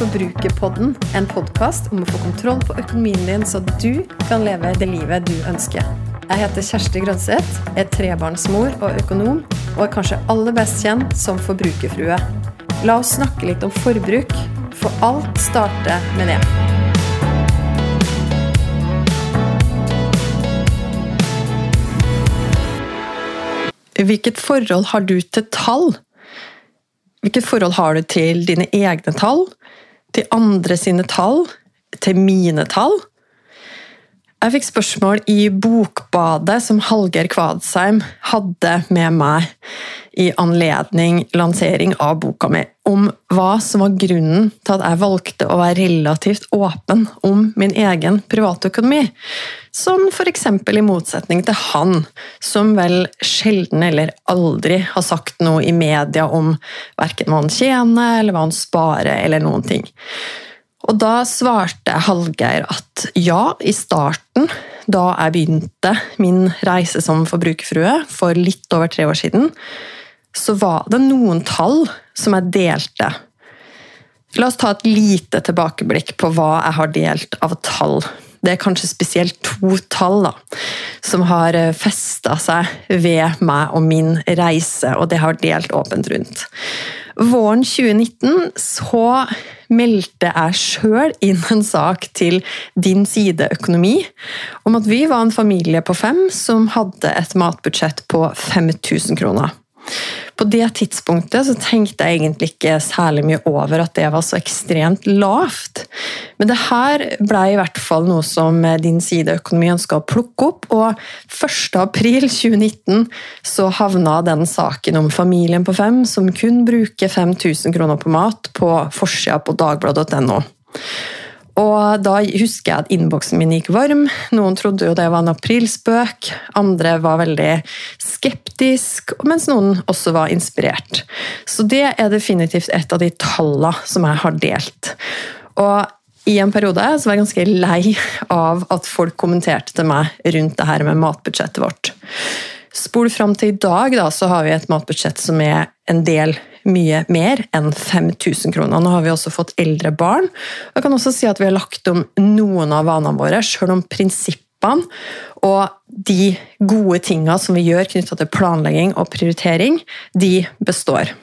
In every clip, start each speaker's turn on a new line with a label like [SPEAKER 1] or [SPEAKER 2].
[SPEAKER 1] Forbrukerpodden. En podkast om å få kontroll på økonomien din, så du kan leve det livet du ønsker. Jeg heter Kjersti Grønseth, er trebarnsmor og økonom, og er kanskje aller best kjent som forbrukerfrue. La oss snakke litt om forbruk, for alt starter med det. Hvilket forhold har du til tall? Hvilket forhold har du til dine egne tall? Til andre sine tall? Til mine tall? Jeg fikk spørsmål i Bokbadet som Hallgeir Kvadsheim hadde med meg i anledning lansering av boka mi, om hva som var grunnen til at jeg valgte å være relativt åpen om min egen privatøkonomi. Som f.eks. i motsetning til han, som vel sjelden eller aldri har sagt noe i media om verken hva han tjener, eller hva han sparer, eller noen ting. Og da svarte Hallgeir at ja, i starten, da jeg begynte min reise som forbrukerfrue for litt over tre år siden, så var det noen tall som jeg delte. La oss ta et lite tilbakeblikk på hva jeg har delt av tall. Det er kanskje spesielt to tall da, som har festa seg ved meg og min reise, og det har delt åpent rundt. Våren 2019 så meldte jeg sjøl inn en sak til Din Side Økonomi om at vi var en familie på fem som hadde et matbudsjett på 5000 kroner. På det tidspunktet så tenkte jeg egentlig ikke særlig mye over at det var så ekstremt lavt. Men det her ble i hvert fall noe som Din Side Økonomi ønska å plukke opp, og 1.4.2019 så havna den saken om familien på fem som kun bruker 5000 kroner på mat, på forsida på dagbladet.no. Og da husker jeg at innboksen min gikk varm. Noen trodde jo det var en aprilspøk, andre var veldig skeptisk, mens noen også var inspirert. Så det er definitivt et av de tallene som jeg har delt. Og i en periode så var jeg ganske lei av at folk kommenterte til meg rundt det her med matbudsjettet vårt. Spol fram til i dag, da, så har vi et matbudsjett som er en del mye mer enn 5000 kroner. Nå har vi også fått eldre barn. Jeg kan også si at vi har lagt om noen av vanene våre, sjøl om prinsippene og de gode tinga som vi gjør knytta til planlegging og prioritering, de består.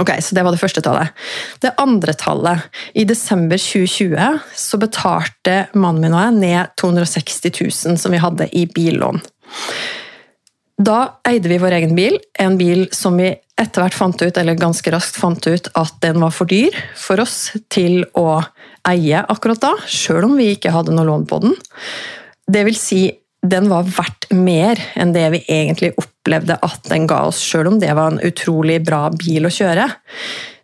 [SPEAKER 1] Ok, så Det var det første tallet. Det andre tallet I desember 2020 så betalte mannen min og jeg ned 260 000 som vi hadde i billån. Da eide vi vår egen bil, en bil som vi etter hvert fant ut, eller ganske raskt fant ut at den var for dyr for oss til å eie akkurat da, sjøl om vi ikke hadde noe lån på den. Det vil si, den var verdt mer enn det vi egentlig opplevde at den ga oss, sjøl om det var en utrolig bra bil å kjøre.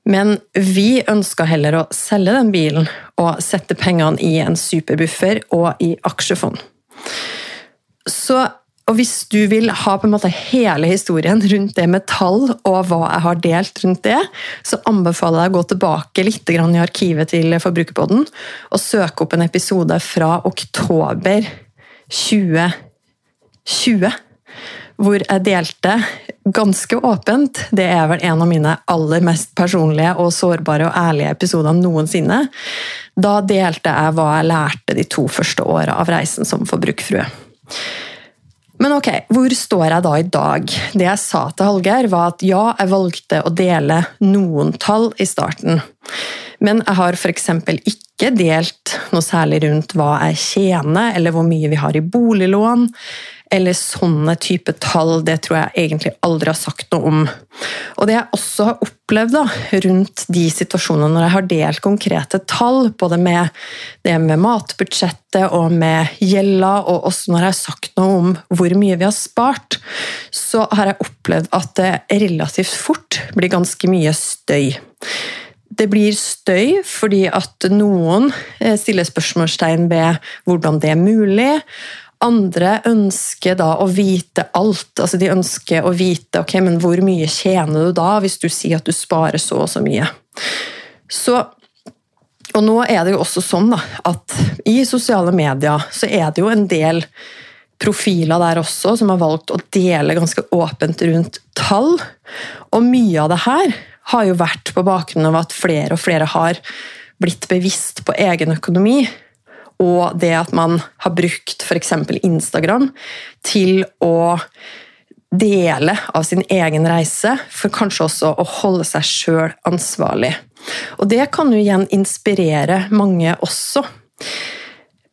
[SPEAKER 1] Men vi ønska heller å selge den bilen og sette pengene i en superbuffer og i aksjefond. Så og hvis du vil ha på en måte hele historien rundt det med tall og hva jeg har delt rundt det, så anbefaler jeg å gå tilbake litt i arkivet til Forbrukerpodden og søke opp en episode fra oktober 2020. Hvor jeg delte ganske åpent Det er vel en av mine aller mest personlige og sårbare og ærlige episoder noensinne. Da delte jeg hva jeg lærte de to første åra av reisen som forbrukerfrue. Men ok, hvor står jeg da i dag? Det jeg sa til Hallgeir, var at ja, jeg valgte å dele noen tall i starten. Men jeg har f.eks. ikke delt noe særlig rundt hva jeg tjener, eller hvor mye vi har i boliglån, eller sånne type tall, det tror jeg egentlig aldri har sagt noe om. Og det jeg også har opplevd da, rundt de situasjonene når jeg har delt konkrete tall, både med det med matbudsjettet og med gjelda, og også når jeg har sagt noe om hvor mye vi har spart, så har jeg opplevd at det relativt fort blir ganske mye støy. Det blir støy fordi at noen eh, stiller spørsmålstegn ved hvordan det er mulig. Andre ønsker da å vite alt. altså De ønsker å vite ok, men hvor mye tjener du da, hvis du sier at du sparer så og så mye. Så, og nå er det jo også sånn da, at i sosiale medier så er det jo en del profiler der også som har valgt å dele ganske åpent rundt tall. Og mye av det her har jo vært på bakgrunn av at flere og flere har blitt bevisst på egen økonomi. Og det at man har brukt f.eks. Instagram til å dele av sin egen reise, for kanskje også å holde seg sjøl ansvarlig. Og det kan jo igjen inspirere mange også.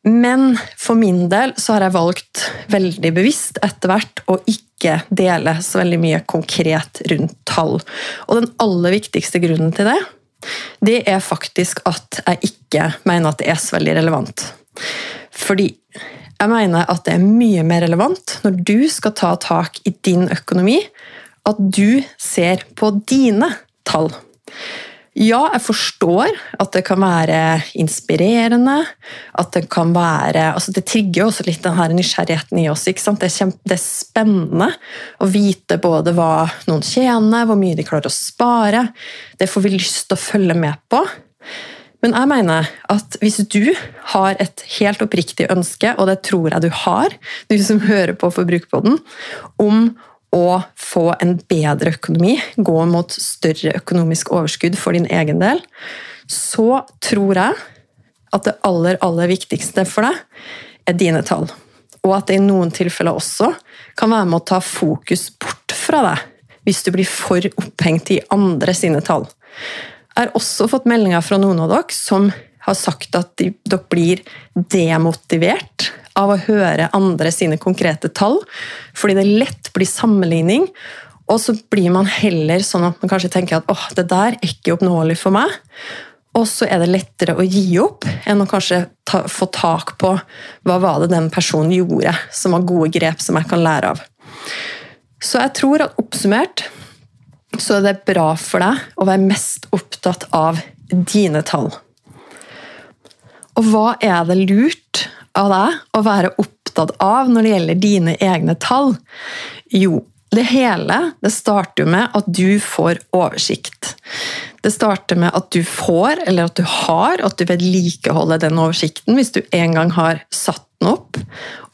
[SPEAKER 1] Men for min del så har jeg valgt veldig bevisst etter hvert å ikke dele så veldig mye konkret rundt tall. Og den aller viktigste grunnen til det, det er faktisk at jeg ikke mener at det er så veldig relevant. Fordi jeg mener at det er mye mer relevant når du skal ta tak i din økonomi, at du ser på dine tall. Ja, jeg forstår at det kan være inspirerende. At det kan være altså Det trigger jo også litt den nysgjerrigheten i oss. ikke sant? Det er, kjempe, det er spennende å vite både hva noen tjener, hvor mye de klarer å spare. Det får vi lyst til å følge med på. Men jeg mener at hvis du har et helt oppriktig ønske, og det tror jeg du har, du som hører på Forbrukerpodden, om å få en bedre økonomi, gå mot større økonomisk overskudd for din egen del, så tror jeg at det aller, aller viktigste for deg er dine tall. Og at det i noen tilfeller også kan være med å ta fokus bort fra deg hvis du blir for opphengt i andre sine tall. Jeg har også fått meldinger fra noen av dere som har sagt at de, dere blir demotivert av å høre andre sine konkrete tall, fordi det lett blir sammenligning. Og så blir man heller sånn at man kanskje tenker at åh, det der er ikke oppnåelig for meg. Og så er det lettere å gi opp enn å kanskje ta, få tak på hva var det den personen gjorde som var gode grep som jeg kan lære av. Så jeg tror at oppsummert så det er bra for deg å være mest opptatt av dine tall. Og hva er det lurt av deg å være opptatt av når det gjelder dine egne tall? Jo, det hele det starter med at du får oversikt. Det starter med at du får, eller at du har, at du vedlikeholder den oversikten hvis du en gang har satt den opp.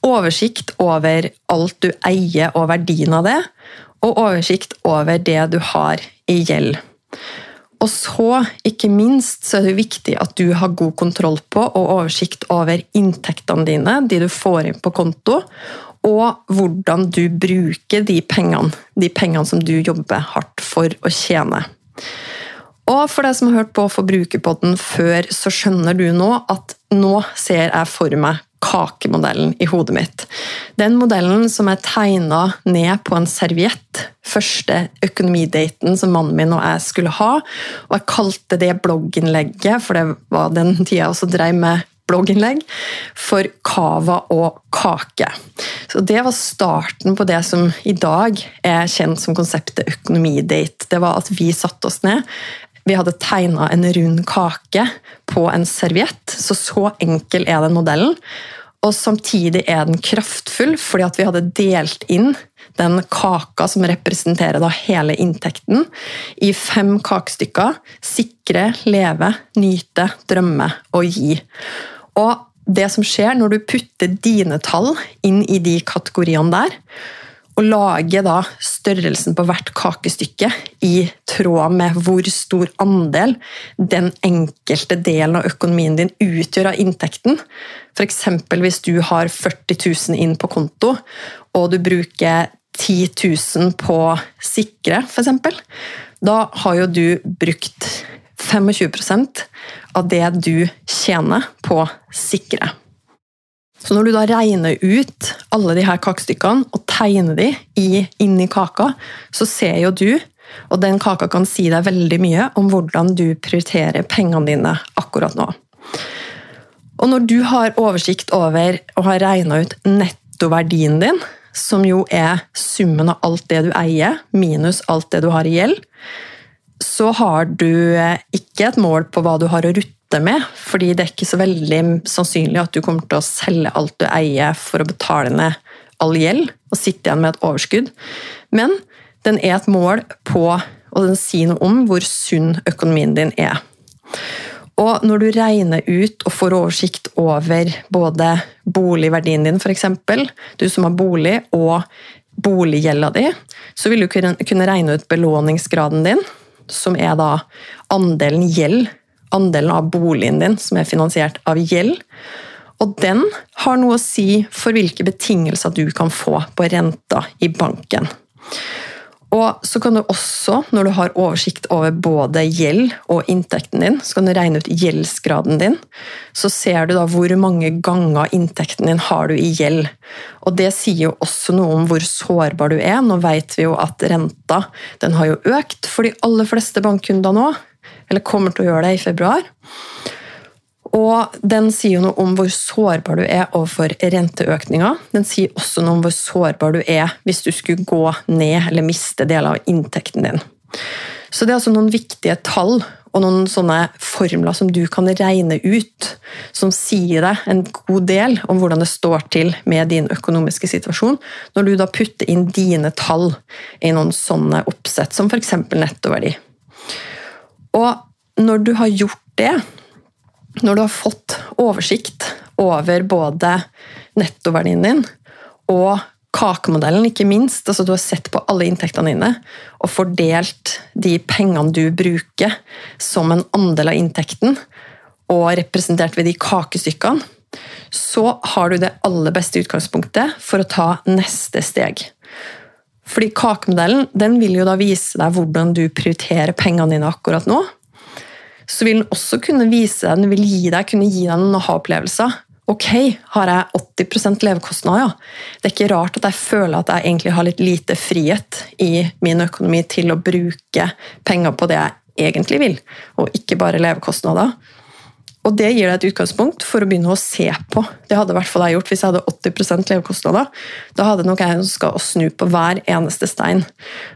[SPEAKER 1] Oversikt over alt du eier og verdien av det, og oversikt over det du har i gjeld. Og så, ikke minst, så er det viktig at du har god kontroll på og oversikt over inntektene dine, de du får inn på konto, og hvordan du bruker de pengene, de pengene som du jobber hardt for å tjene. Og for deg som har hørt på Forbrukerpodden før, så skjønner du nå at nå ser jeg for meg kakemodellen i hodet mitt. Den modellen som er tegna ned på en serviett første økonomidaten som mannen min og jeg skulle ha. Og jeg kalte det blogginnlegget, for det var den tida jeg også drev med blogginnlegg, for Cava og kake. Så Det var starten på det som i dag er kjent som konseptet økonomidate. Det var at vi satte oss ned. Vi hadde tegna en rund kake på en serviett, så så enkel er den modellen. Og samtidig er den kraftfull, fordi vi hadde delt inn den kaka som representerer hele inntekten, i fem kakestykker. Sikre, leve, nyte, drømme og gi. Og det som skjer når du putter dine tall inn i de kategoriene der, og lage da størrelsen på hvert kakestykke i tråd med hvor stor andel den enkelte delen av økonomien din utgjør av inntekten. F.eks. hvis du har 40 000 inn på konto, og du bruker 10 000 på sikre, f.eks. Da har jo du brukt 25% av det du tjener på sikre. Så når du da regner ut alle de her kakestykkene og tegner de inni kaka, så ser jo du, og den kaka kan si deg veldig mye om hvordan du prioriterer pengene dine akkurat nå. Og når du har oversikt over og har regna ut nettoverdien din, som jo er summen av alt det du eier, minus alt det du har i gjeld, så har du ikke et mål på hva du har å rutte med, fordi det er ikke så veldig sannsynlig at du kommer til å selge alt du eier for å betale ned all gjeld og sitte igjen med et overskudd. Men den er et mål på, og den sier noe om hvor sunn økonomien din er. Og når du regner ut og får oversikt over både boligverdien din, f.eks., du som har bolig, og boliggjelda di, så vil du kunne regne ut belåningsgraden din, som er da andelen gjeld, andelen av boligen din som er finansiert av gjeld. Og den har noe å si for hvilke betingelser du kan få på renta i banken. Og så kan du også, når du har oversikt over både gjeld og inntekten din, så kan du regne ut gjeldsgraden din. Så ser du da hvor mange ganger inntekten din har du i gjeld. Og det sier jo også noe om hvor sårbar du er. Nå vet vi jo at renta den har jo økt for de aller fleste bankkunder nå, eller kommer til å gjøre det i februar. Og den sier jo noe om hvor sårbar du er overfor renteøkninger. Den sier også noe om hvor sårbar du er hvis du skulle gå ned eller miste deler av inntekten din. Så det er altså noen viktige tall og noen sånne formler som du kan regne ut, som sier deg en god del om hvordan det står til med din økonomiske situasjon, når du da putter inn dine tall i noen sånne oppsett, som f.eks. nettoverdi. Og når du har gjort det, når du har fått oversikt over både nettoverdien din og kakemodellen, ikke minst, altså du har sett på alle inntektene dine og fordelt de pengene du bruker som en andel av inntekten, og representert ved de kakestykkene, så har du det aller beste utgangspunktet for å ta neste steg. Fordi Kakemodellen den vil jo da vise deg hvordan du prioriterer pengene dine akkurat nå, så vil den også kunne vise deg, den vil gi deg, kunne gi deg noen aha-opplevelser. Ok, har jeg 80% levekostnader, ja. Det er ikke rart at jeg føler at jeg egentlig har litt lite frihet i min økonomi til å bruke penger på det jeg egentlig vil, og ikke bare levekostnader. Og Det gir deg et utgangspunkt for å begynne å se på. Det hadde i hvert fall jeg gjort hvis jeg hadde 80% levekostnader. Da hadde nok jeg ønska å snu på hver eneste stein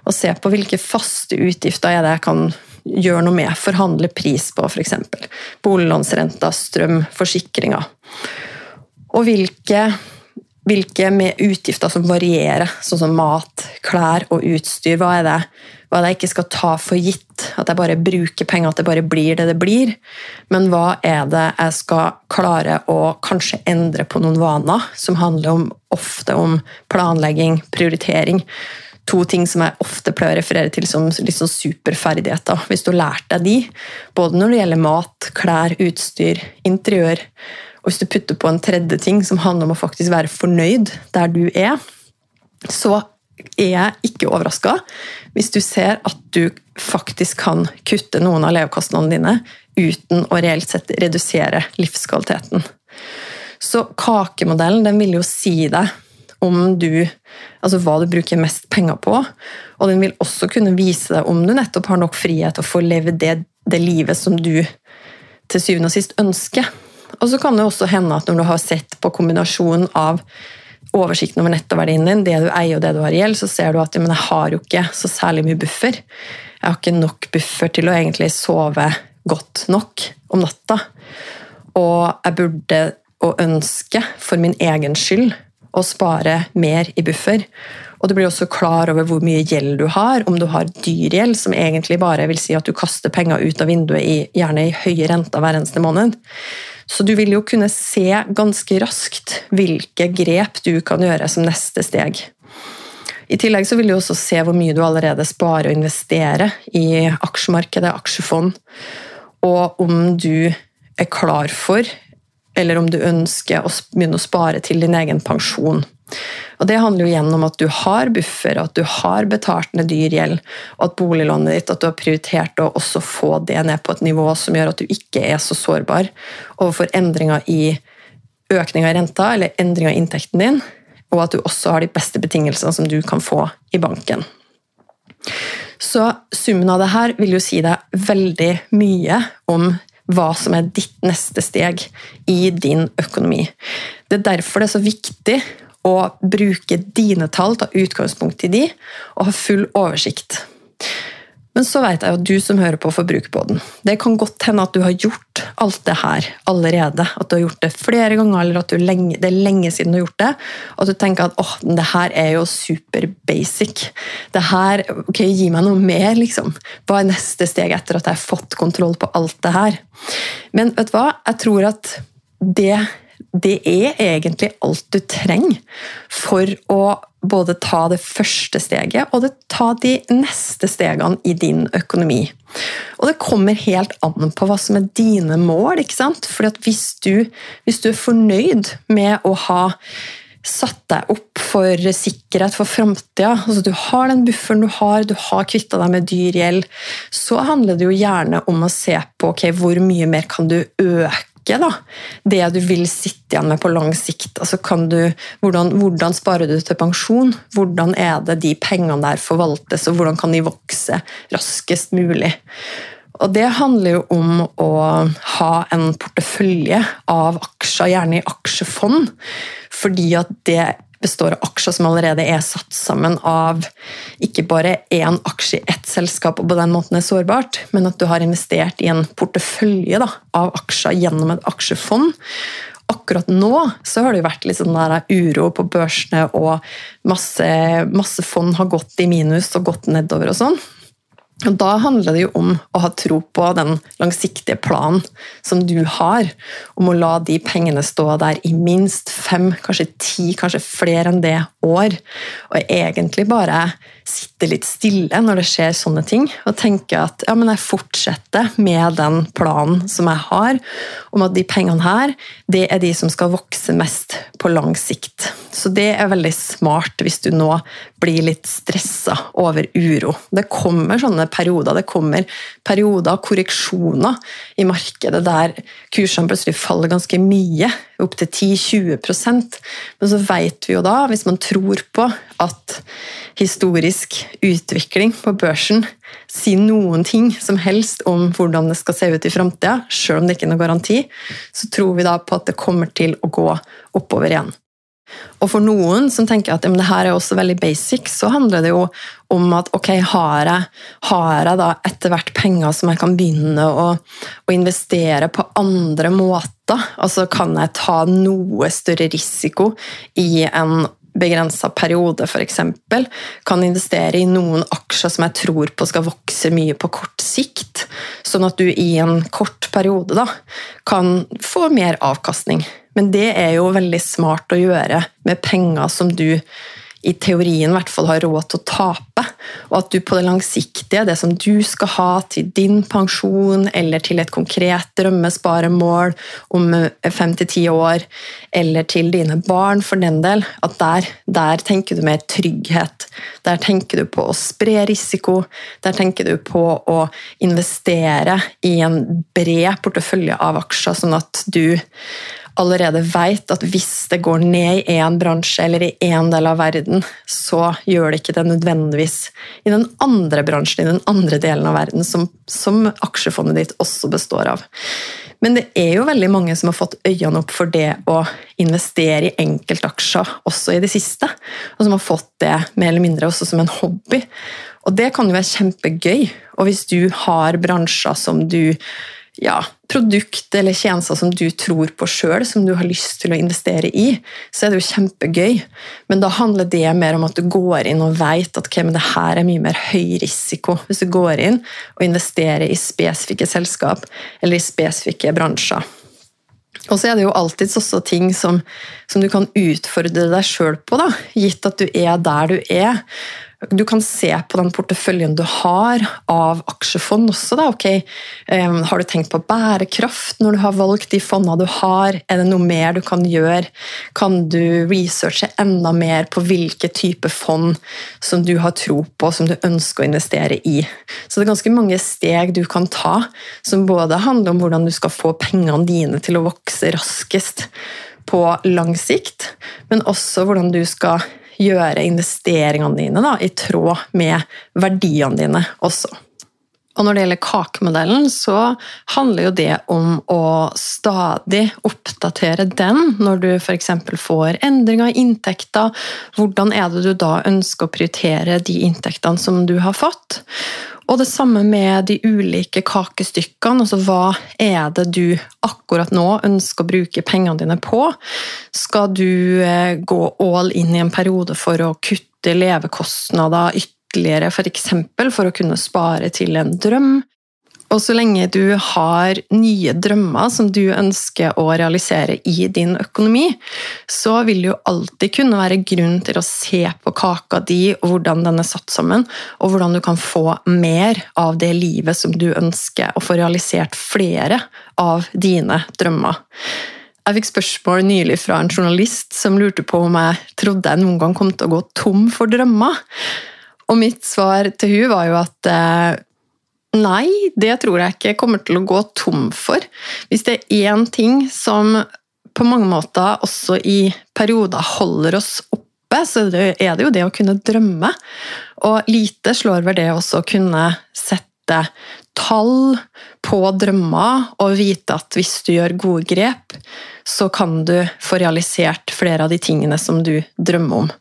[SPEAKER 1] og se på hvilke faste utgifter er jeg kan gjør noe med. Forhandle pris på f.eks. Boliglånsrenta, strøm, forsikringer. Og hvilke, hvilke utgifter som varierer, sånn som mat, klær og utstyr. Hva er det hva er det jeg ikke skal ta for gitt? At jeg bare bruker penger, at det bare blir det det blir. Men hva er det jeg skal klare å kanskje endre på noen vaner, som handler om, ofte om planlegging, prioritering, to ting som jeg ofte pleier å referere til som litt sånn superferdigheter. Hvis du har lært deg de, både når det gjelder mat, klær, utstyr, interiør, og hvis du putter på en tredje ting som handler om å faktisk være fornøyd der du er, så er jeg ikke overraska hvis du ser at du faktisk kan kutte noen av levekostnadene dine uten å reelt sett redusere livskvaliteten. Så kakemodellen vil jo si deg om du, altså hva du bruker mest penger på. Og den vil også kunne vise deg om du nettopp har nok frihet til å få leve det, det livet som du til syvende og sist ønsker. Og så kan det også hende at når du har sett på kombinasjonen av oversikten over nettoverdien din, det du eier og det du har i gjeld, så ser du at men jeg har jo ikke så særlig mye buffer. Jeg har ikke nok buffer til å egentlig sove godt nok om natta. Og jeg burde og ønske for min egen skyld å spare mer i buffer. Og du blir også klar over hvor mye gjeld du har, om du har dyr gjeld, som egentlig bare vil si at du kaster penger ut av vinduet i, gjerne i høye renter hver eneste måned. Så du vil jo kunne se ganske raskt hvilke grep du kan gjøre som neste steg. I tillegg så vil du også se hvor mye du allerede sparer og investerer i aksjemarkedet, aksjefond, og om du er klar for eller om du ønsker å begynne å spare til din egen pensjon. Og Det handler jo igjen om at du har buffer, at du har betalt ned dyr gjeld, og at boliglånet ditt, at du har prioritert å også få det ned på et nivå som gjør at du ikke er så sårbar overfor endringer i økning av renta eller endring av inntekten din, og at du også har de beste betingelsene som du kan få i banken. Så summen av det her vil jo si deg veldig mye om hva som er ditt neste steg i din økonomi. Det er derfor det er så viktig å bruke dine tall, ta utgangspunkt i de, og ha full oversikt. Men så vet jeg jo at du som hører på Forbrukerpodden, det kan godt hende at du har gjort alt det her allerede. At du har gjort det flere ganger, eller at lenge, det er lenge siden du har gjort det. Og at du tenker at åh, det her er jo super basic. Det her, ok, Gi meg noe mer, liksom. Hva er neste steg etter at jeg har fått kontroll på alt det her? Men vet du hva? Jeg tror at det det er egentlig alt du trenger for å både ta det første steget og det, ta de neste stegene i din økonomi. Og det kommer helt an på hva som er dine mål. ikke sant? Fordi at hvis du, hvis du er fornøyd med å ha satt deg opp for sikkerhet for framtida, altså du har den bufferen du har, du har kvitta deg med dyr gjeld, så handler det jo gjerne om å se på okay, hvor mye mer kan du øke da, det du vil sitte igjen med på lang sikt. Altså du, hvordan, hvordan, sparer du til pensjon? Hvordan er det de pengene der forvaltes, og hvordan kan de vokse raskest mulig? Og Det handler jo om å ha en portefølje av aksjer, gjerne i aksjefond, fordi at det består av aksjer som allerede er satt sammen av ikke bare én aksje i ett selskap og på den måten er sårbart, men at du har investert i en portefølje da, av aksjer gjennom et aksjefond. Akkurat nå så har det jo vært litt sånn der uro på børsene, og masse, masse fond har gått i minus og gått nedover og sånn. Og Da handler det jo om å ha tro på den langsiktige planen som du har, om å la de pengene stå der i minst fem, kanskje ti, kanskje flere enn det år. Og egentlig bare sitte litt stille når det skjer sånne ting, og tenke at ja, men jeg fortsetter med den planen som jeg har, om at de pengene her, det er de som skal vokse mest på lang sikt. Så det er veldig smart hvis du nå blir litt stressa over uro. Det kommer sånne perioder. Det kommer perioder, korreksjoner i markedet der kursene plutselig faller ganske mye, opptil 10-20% Men så vet vi jo da, hvis man tror på at historisk utvikling på børsen sier noen ting som helst om hvordan det skal se ut i framtida, sjøl om det ikke er noen garanti, så tror vi da på at det kommer til å gå oppover igjen. Og for noen som tenker at det her er også veldig basic, så handler det jo om at ok, har jeg, har jeg da etter hvert penger som jeg kan begynne å, å, investere på andre måter? Altså kan jeg ta noe større risiko i en begrensa periode, f.eks. Kan investere i noen aksjer som jeg tror på skal vokse mye på kort sikt, sånn at du i en kort periode da, kan få mer avkastning. Men det er jo veldig smart å gjøre med penger som du i teorien i hvert fall har råd til å tape, og at du på det langsiktige, det som du skal ha til din pensjon eller til et konkret drømmesparemål om fem til ti år, eller til dine barn for den del, at der, der tenker du mer trygghet. Der tenker du på å spre risiko, der tenker du på å investere i en bred portefølje av aksjer, sånn at du allerede vet at hvis det går ned i én bransje eller i én del av verden, så gjør det ikke det nødvendigvis i den andre bransjen, i den andre delen av verden, som, som aksjefondet ditt også består av. Men det er jo veldig mange som har fått øynene opp for det å investere i enkeltaksjer også i det siste, og som har fått det mer eller mindre også som en hobby. Og det kan jo være kjempegøy. Og hvis du har bransjer som du ja, produkt eller tjenester som du tror på sjøl, som du har lyst til å investere i, så er det jo kjempegøy. Men da handler det mer om at du går inn og vet at okay, det her er mye mer høy risiko. Hvis du går inn og investerer i spesifikke selskap eller i spesifikke bransjer. Og så er det jo alltids også ting som, som du kan utfordre deg sjøl på, da, gitt at du er der du er. Du kan se på den porteføljen du har av aksjefond også. Da. Okay, har du tenkt på bærekraft når du har valgt de fondene du har? Er det noe mer du kan gjøre? Kan du researche enda mer på hvilke type fond som du har tro på, som du ønsker å investere i? Så det er ganske mange steg du kan ta, som både handler om hvordan du skal få pengene dine til å vokse raskest på lang sikt, men også hvordan du skal gjøre investeringene dine da, i tråd med verdiene dine også. Og når det gjelder kakemodellen, så handler jo det om å stadig oppdatere den når du f.eks. får endringer i inntekter. Hvordan er det du da ønsker å prioritere de inntektene som du har fått? Og det samme med de ulike kakestykkene. altså Hva er det du akkurat nå ønsker å bruke pengene dine på? Skal du eh, gå all in i en periode for å kutte levekostnader ytterligere, f.eks. For, for å kunne spare til en drøm? Og så lenge du har nye drømmer som du ønsker å realisere i din økonomi, så vil det jo alltid kunne være grunn til å se på kaka di og hvordan den er satt sammen, og hvordan du kan få mer av det livet som du ønsker, og få realisert flere av dine drømmer. Jeg fikk spørsmål nylig fra en journalist som lurte på om jeg trodde jeg noen gang kom til å gå tom for drømmer. Og mitt svar til hun var jo at eh, Nei, det tror jeg ikke jeg kommer til å gå tom for. Hvis det er én ting som på mange måter også i perioder holder oss oppe, så er det jo det å kunne drømme. Og lite slår vel det også å kunne sette tall på drømmer og vite at hvis du gjør gode grep, så kan du få realisert flere av de tingene som du drømmer om.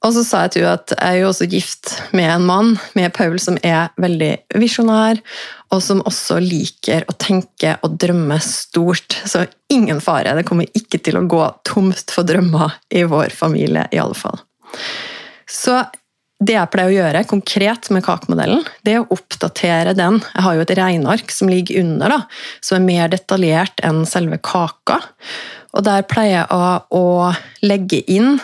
[SPEAKER 1] Og så sa jeg til henne at jeg er jo også gift med en mann, med Paul, som er veldig visjonær, og som også liker å tenke og drømme stort. Så ingen fare, det kommer ikke til å gå tomt for drømmer i vår familie, i alle fall. Så det jeg pleier å gjøre konkret med kakemodellen, det er å oppdatere den. Jeg har jo et regneark som ligger under, da, som er mer detaljert enn selve kaka. Og der pleier jeg å, legge inn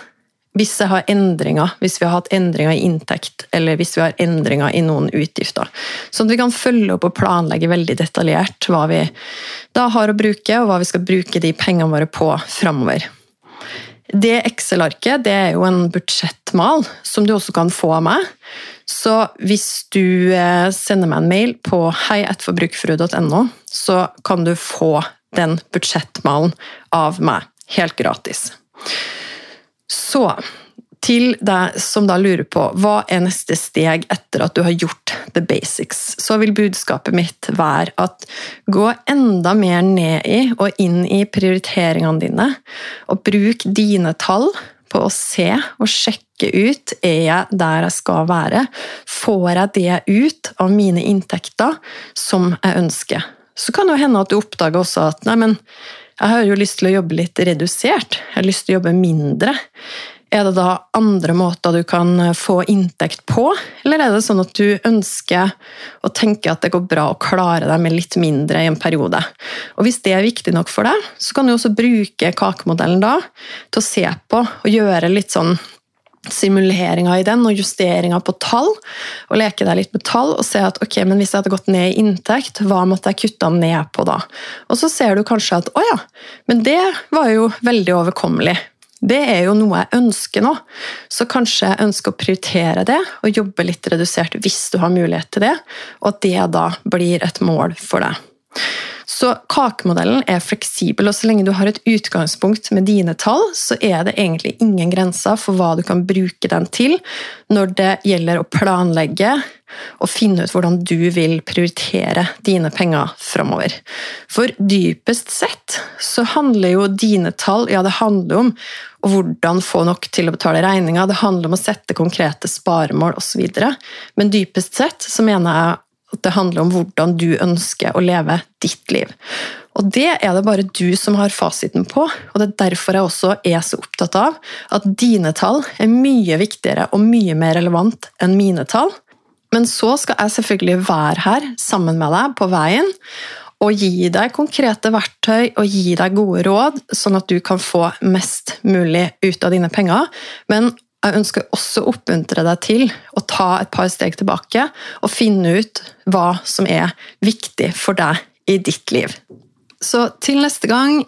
[SPEAKER 1] hvis jeg har endringer, hvis vi har hatt endringer i inntekt, eller hvis vi har endringer i noen utgifter. Sånn at vi kan følge opp og planlegge veldig detaljert hva vi da har å bruke, og hva vi skal bruke de pengene våre på framover. Det Excel-arket det er jo en budsjettmal som du også kan få av meg. Så hvis du eh, sender meg en mail på heietforbrukerfrue.no, så kan du få den budsjettmalen av meg helt gratis. Så til deg som da lurer på hva er neste steg etter at du har gjort the basics, så vil budskapet mitt være at gå enda mer ned i og inn i prioriteringene dine, og bruk dine tall på å se og sjekke ut er jeg der jeg skal være. Får jeg det ut av mine inntekter som jeg ønsker? Så kan det hende at du oppdager også at nei, men jeg har jo lyst til å jobbe litt redusert. Jeg har lyst til å jobbe mindre. Er det da andre måter du kan få inntekt på, eller er det sånn at du ønsker å tenke at det går bra å klare deg med litt mindre i en periode? Og Hvis det er viktig nok for deg, så kan du også bruke kakemodellen da til å se på og gjøre litt sånn simuleringer i den og justeringa på tall. og Leke deg litt med tall og se at ok, men hvis jeg hadde gått ned i inntekt, hva måtte jeg kutte ned på da? Og så ser du kanskje at å ja, men det var jo veldig overkommelig. Det er jo noe jeg ønsker nå, så kanskje jeg ønsker å prioritere det og jobbe litt redusert hvis du har mulighet til det, og at det da blir et mål for deg. Så kakemodellen er fleksibel, og så lenge du har et utgangspunkt med dine tall, så er det egentlig ingen grenser for hva du kan bruke den til når det gjelder å planlegge og finne ut hvordan du vil prioritere dine penger framover. For dypest sett så handler jo dine tall ja, det handler om hvordan få nok til å betale regninga, det handler om å sette konkrete sparemål osv. Men dypest sett så mener jeg at det handler om hvordan du ønsker å leve ditt liv. Og Det er det bare du som har fasiten på, og det er derfor jeg også er så opptatt av at dine tall er mye viktigere og mye mer relevant enn mine tall. Men så skal jeg selvfølgelig være her sammen med deg på veien og gi deg konkrete verktøy og gi deg gode råd, sånn at du kan få mest mulig ut av dine penger. Men jeg ønsker også å oppmuntre deg til å ta et par steg tilbake og finne ut hva som er viktig for deg i ditt liv. Så til neste gang,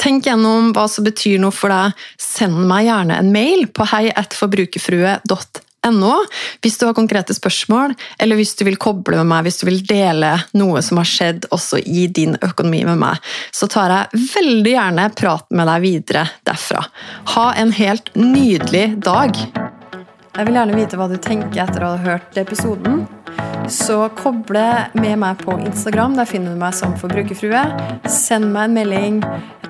[SPEAKER 1] tenk gjennom hva som betyr noe for deg. Send meg gjerne en mail på heietforbrukerfrue.no ennå. Hvis du har konkrete spørsmål, eller hvis du vil koble med meg, hvis du vil dele noe som har skjedd også i din økonomi med meg, så tar jeg veldig gjerne praten med deg videre derfra. Ha en helt nydelig dag! Jeg vil gjerne vite hva du tenker etter å ha hørt episoden. Så koble med meg på Instagram. Der finner du meg som forbrukerfrue. Send meg en melding.